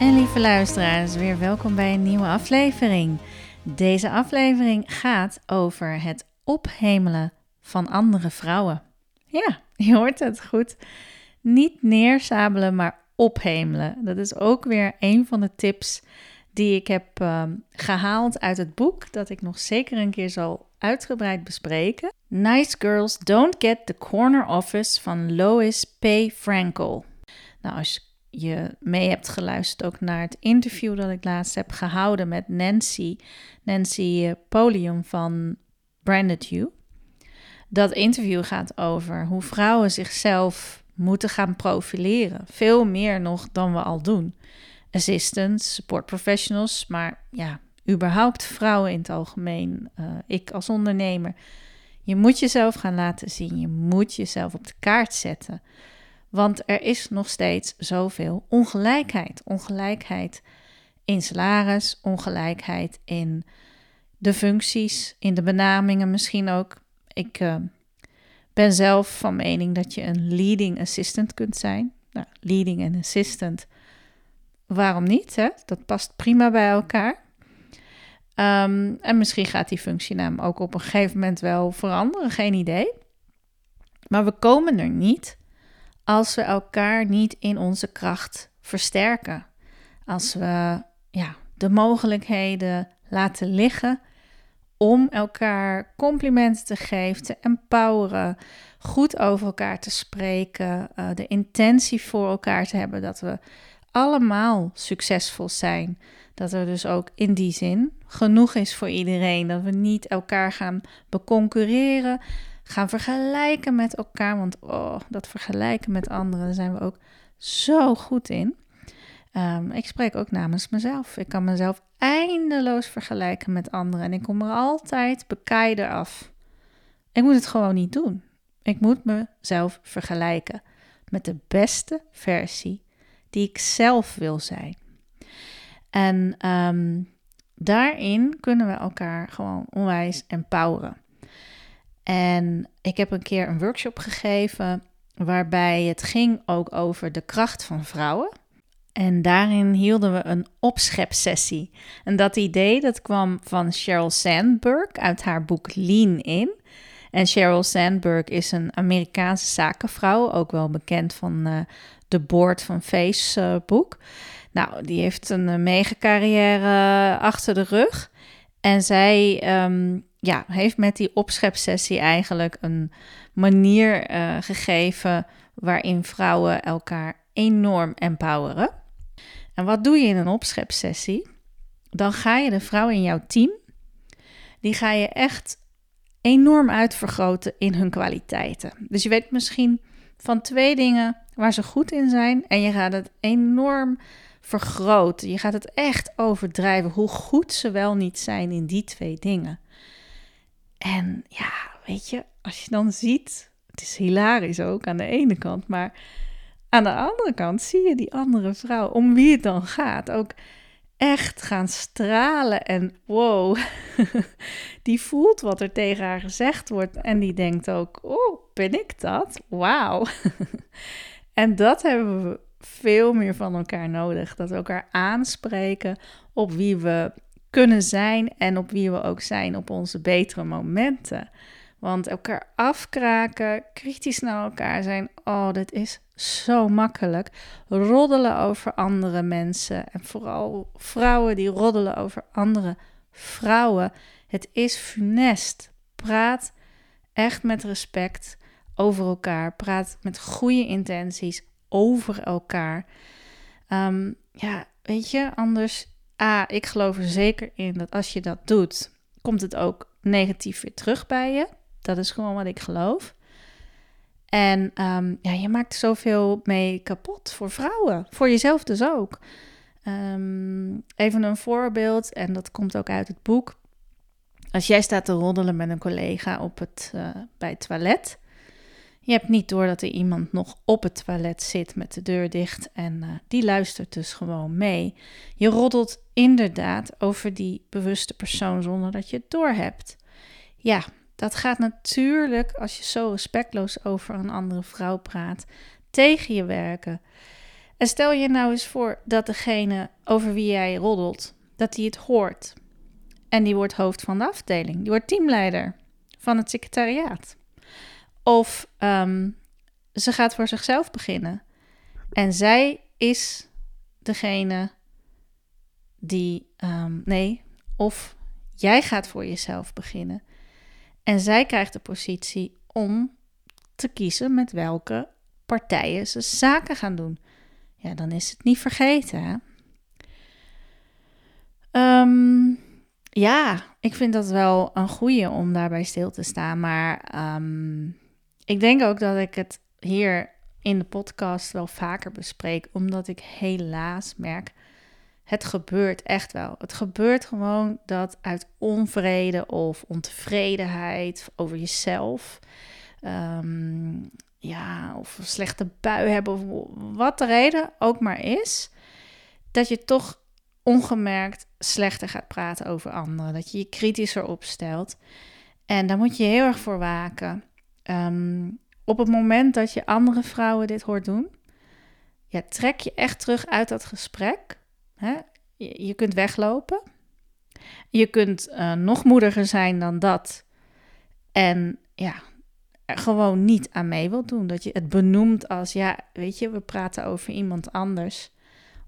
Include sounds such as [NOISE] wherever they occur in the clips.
En lieve luisteraars, weer welkom bij een nieuwe aflevering. Deze aflevering gaat over het ophemelen van andere vrouwen. Ja, je hoort het goed. Niet neersabelen, maar ophemelen. Dat is ook weer een van de tips die ik heb ehm, gehaald uit het boek, dat ik nog zeker een keer zal uitgebreid bespreken. Nice Girls Don't Get the Corner Office van Lois P. Frankel. Nou, als je mee hebt geluisterd ook naar het interview dat ik laatst heb gehouden met Nancy, Nancy eh, Polium van Branded You. Dat interview gaat over hoe vrouwen zichzelf moeten gaan profileren. Veel meer nog dan we al doen. Assistants, support professionals, maar ja, überhaupt vrouwen in het algemeen. Uh, ik als ondernemer. Je moet jezelf gaan laten zien. Je moet jezelf op de kaart zetten. Want er is nog steeds zoveel ongelijkheid. Ongelijkheid in salaris, ongelijkheid in de functies, in de benamingen misschien ook. Ik uh, ben zelf van mening dat je een leading assistant kunt zijn. Nou, leading en assistant, waarom niet? Hè? Dat past prima bij elkaar. Um, en misschien gaat die functienaam ook op een gegeven moment wel veranderen, geen idee. Maar we komen er niet als we elkaar niet in onze kracht versterken. Als we ja, de mogelijkheden laten liggen om elkaar complimenten te geven, te empoweren, goed over elkaar te spreken, uh, de intentie voor elkaar te hebben dat we allemaal succesvol zijn. Dat er dus ook in die zin genoeg is voor iedereen. Dat we niet elkaar gaan beconcurreren, gaan vergelijken met elkaar. Want oh, dat vergelijken met anderen, daar zijn we ook zo goed in. Um, ik spreek ook namens mezelf. Ik kan mezelf eindeloos vergelijken met anderen en ik kom er altijd bekijder af. Ik moet het gewoon niet doen. Ik moet mezelf vergelijken met de beste versie die ik zelf wil zijn. En um, daarin kunnen we elkaar gewoon onwijs empoweren. En ik heb een keer een workshop gegeven waarbij het ging ook over de kracht van vrouwen. En daarin hielden we een opschepsessie. En dat idee dat kwam van Sheryl Sandberg uit haar boek Lean In. En Sheryl Sandberg is een Amerikaanse zakenvrouw, ook wel bekend van uh, de board van Facebook. Nou, die heeft een uh, mega carrière achter de rug. En zij um, ja, heeft met die opschepsessie eigenlijk een manier uh, gegeven waarin vrouwen elkaar enorm empoweren. En wat doe je in een opschepsessie? Dan ga je de vrouw in jouw team, die ga je echt enorm uitvergroten in hun kwaliteiten. Dus je weet misschien van twee dingen waar ze goed in zijn en je gaat het enorm vergroten. Je gaat het echt overdrijven hoe goed ze wel niet zijn in die twee dingen. En ja, weet je, als je dan ziet, het is hilarisch ook aan de ene kant, maar aan de andere kant zie je die andere vrouw, om wie het dan gaat, ook echt gaan stralen. En wow, [LAUGHS] die voelt wat er tegen haar gezegd wordt. En die denkt ook, oh, ben ik dat? Wauw. [LAUGHS] en dat hebben we veel meer van elkaar nodig. Dat we elkaar aanspreken op wie we kunnen zijn en op wie we ook zijn op onze betere momenten. Want elkaar afkraken, kritisch naar elkaar zijn, oh, dat is zo makkelijk. Roddelen over andere mensen en vooral vrouwen die roddelen over andere vrouwen. Het is funest. Praat echt met respect over elkaar. Praat met goede intenties over elkaar. Um, ja, weet je, anders A, ik geloof er zeker in dat als je dat doet, komt het ook negatief weer terug bij je. Dat is gewoon wat ik geloof. En um, ja, je maakt zoveel mee kapot voor vrouwen. Voor jezelf dus ook. Um, even een voorbeeld, en dat komt ook uit het boek. Als jij staat te roddelen met een collega op het, uh, bij het toilet. Je hebt niet door dat er iemand nog op het toilet zit met de deur dicht en uh, die luistert dus gewoon mee. Je roddelt inderdaad over die bewuste persoon zonder dat je het doorhebt. Ja, dat gaat natuurlijk, als je zo respectloos over een andere vrouw praat, tegen je werken. En stel je nou eens voor dat degene over wie jij roddelt, dat die het hoort. En die wordt hoofd van de afdeling, die wordt teamleider van het secretariaat. Of um, ze gaat voor zichzelf beginnen. En zij is degene die. Um, nee, of jij gaat voor jezelf beginnen. En zij krijgt de positie om te kiezen met welke partijen ze zaken gaan doen. Ja, dan is het niet vergeten. Hè? Um, ja, ik vind dat wel een goede om daarbij stil te staan. Maar um, ik denk ook dat ik het hier in de podcast wel vaker bespreek, omdat ik helaas merk, het gebeurt echt wel. Het gebeurt gewoon dat uit onvrede of ontevredenheid over jezelf, um, ja, of een slechte bui hebben, of wat de reden ook maar is, dat je toch ongemerkt slechter gaat praten over anderen. Dat je je kritischer opstelt. En daar moet je heel erg voor waken. Um, op het moment dat je andere vrouwen dit hoort doen, ja, trek je echt terug uit dat gesprek. Hè? Je, kunt weglopen. Je kunt uh, nog moediger zijn dan dat. En ja, gewoon niet aan mee wilt doen. Dat je het benoemt als, ja, weet je, we praten over iemand anders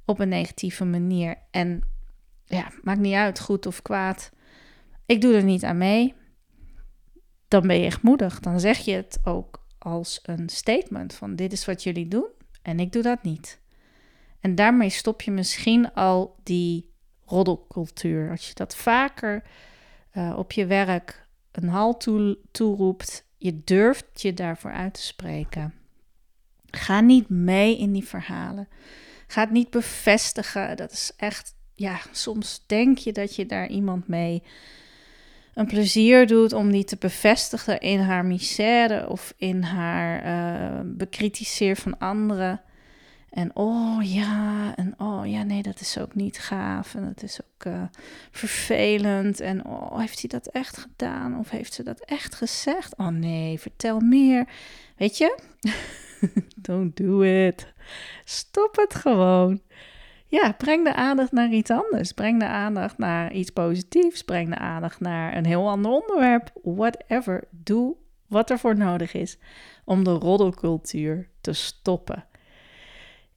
op een negatieve manier. En ja, maakt niet uit, goed of kwaad. Ik doe er niet aan mee. Dan ben je echt moedig. Dan zeg je het ook als een statement van dit is wat jullie doen en ik doe dat niet. En daarmee stop je misschien al die roddelcultuur. Als je dat vaker uh, op je werk een hal toe, toeroept, je durft je daarvoor uit te spreken. Ga niet mee in die verhalen. Ga het niet bevestigen. Dat is echt, ja, soms denk je dat je daar iemand mee een plezier doet om die te bevestigen in haar misère of in haar uh, bekritiseer van anderen. En oh ja, en oh ja, nee, dat is ook niet gaaf. En dat is ook uh, vervelend. En oh, heeft hij dat echt gedaan? Of heeft ze dat echt gezegd? Oh nee, vertel meer. Weet je? [LAUGHS] Don't do it. Stop het gewoon ja, breng de aandacht naar iets anders. Breng de aandacht naar iets positiefs. Breng de aandacht naar een heel ander onderwerp. Whatever. Doe wat er voor nodig is om de roddelcultuur te stoppen.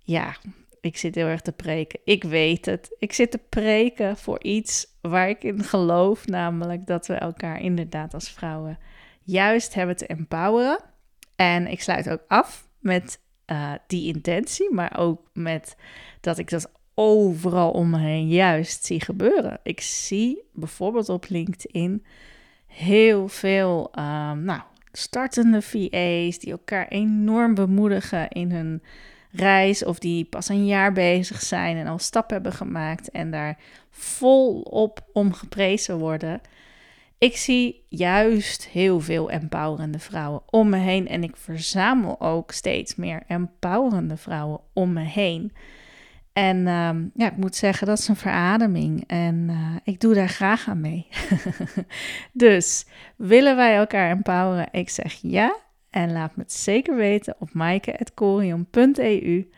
Ja, ik zit heel erg te preken. Ik weet het. Ik zit te preken voor iets waar ik in geloof, namelijk dat we elkaar inderdaad als vrouwen juist hebben te empoweren. En ik sluit ook af met uh, die intentie, maar ook met dat ik dat overal om me heen juist zie gebeuren. Ik zie bijvoorbeeld op LinkedIn heel veel um, nou, startende VA's die elkaar enorm bemoedigen in hun reis of die pas een jaar bezig zijn en al stap hebben gemaakt en daar volop om geprezen worden. Ik zie juist heel veel empowerende vrouwen om me heen en ik verzamel ook steeds meer empowerende vrouwen om me heen. En um, ja, ik moet zeggen, dat is een verademing. En uh, ik doe daar graag aan mee. [LAUGHS] dus willen wij elkaar empoweren? Ik zeg ja. En laat me het zeker weten op maaike.corium.eu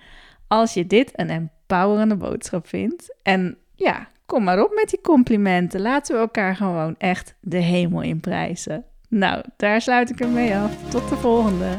als je dit een empowerende boodschap vindt. En ja, kom maar op met die complimenten. Laten we elkaar gewoon echt de hemel in prijzen. Nou, daar sluit ik ermee af. Tot de volgende.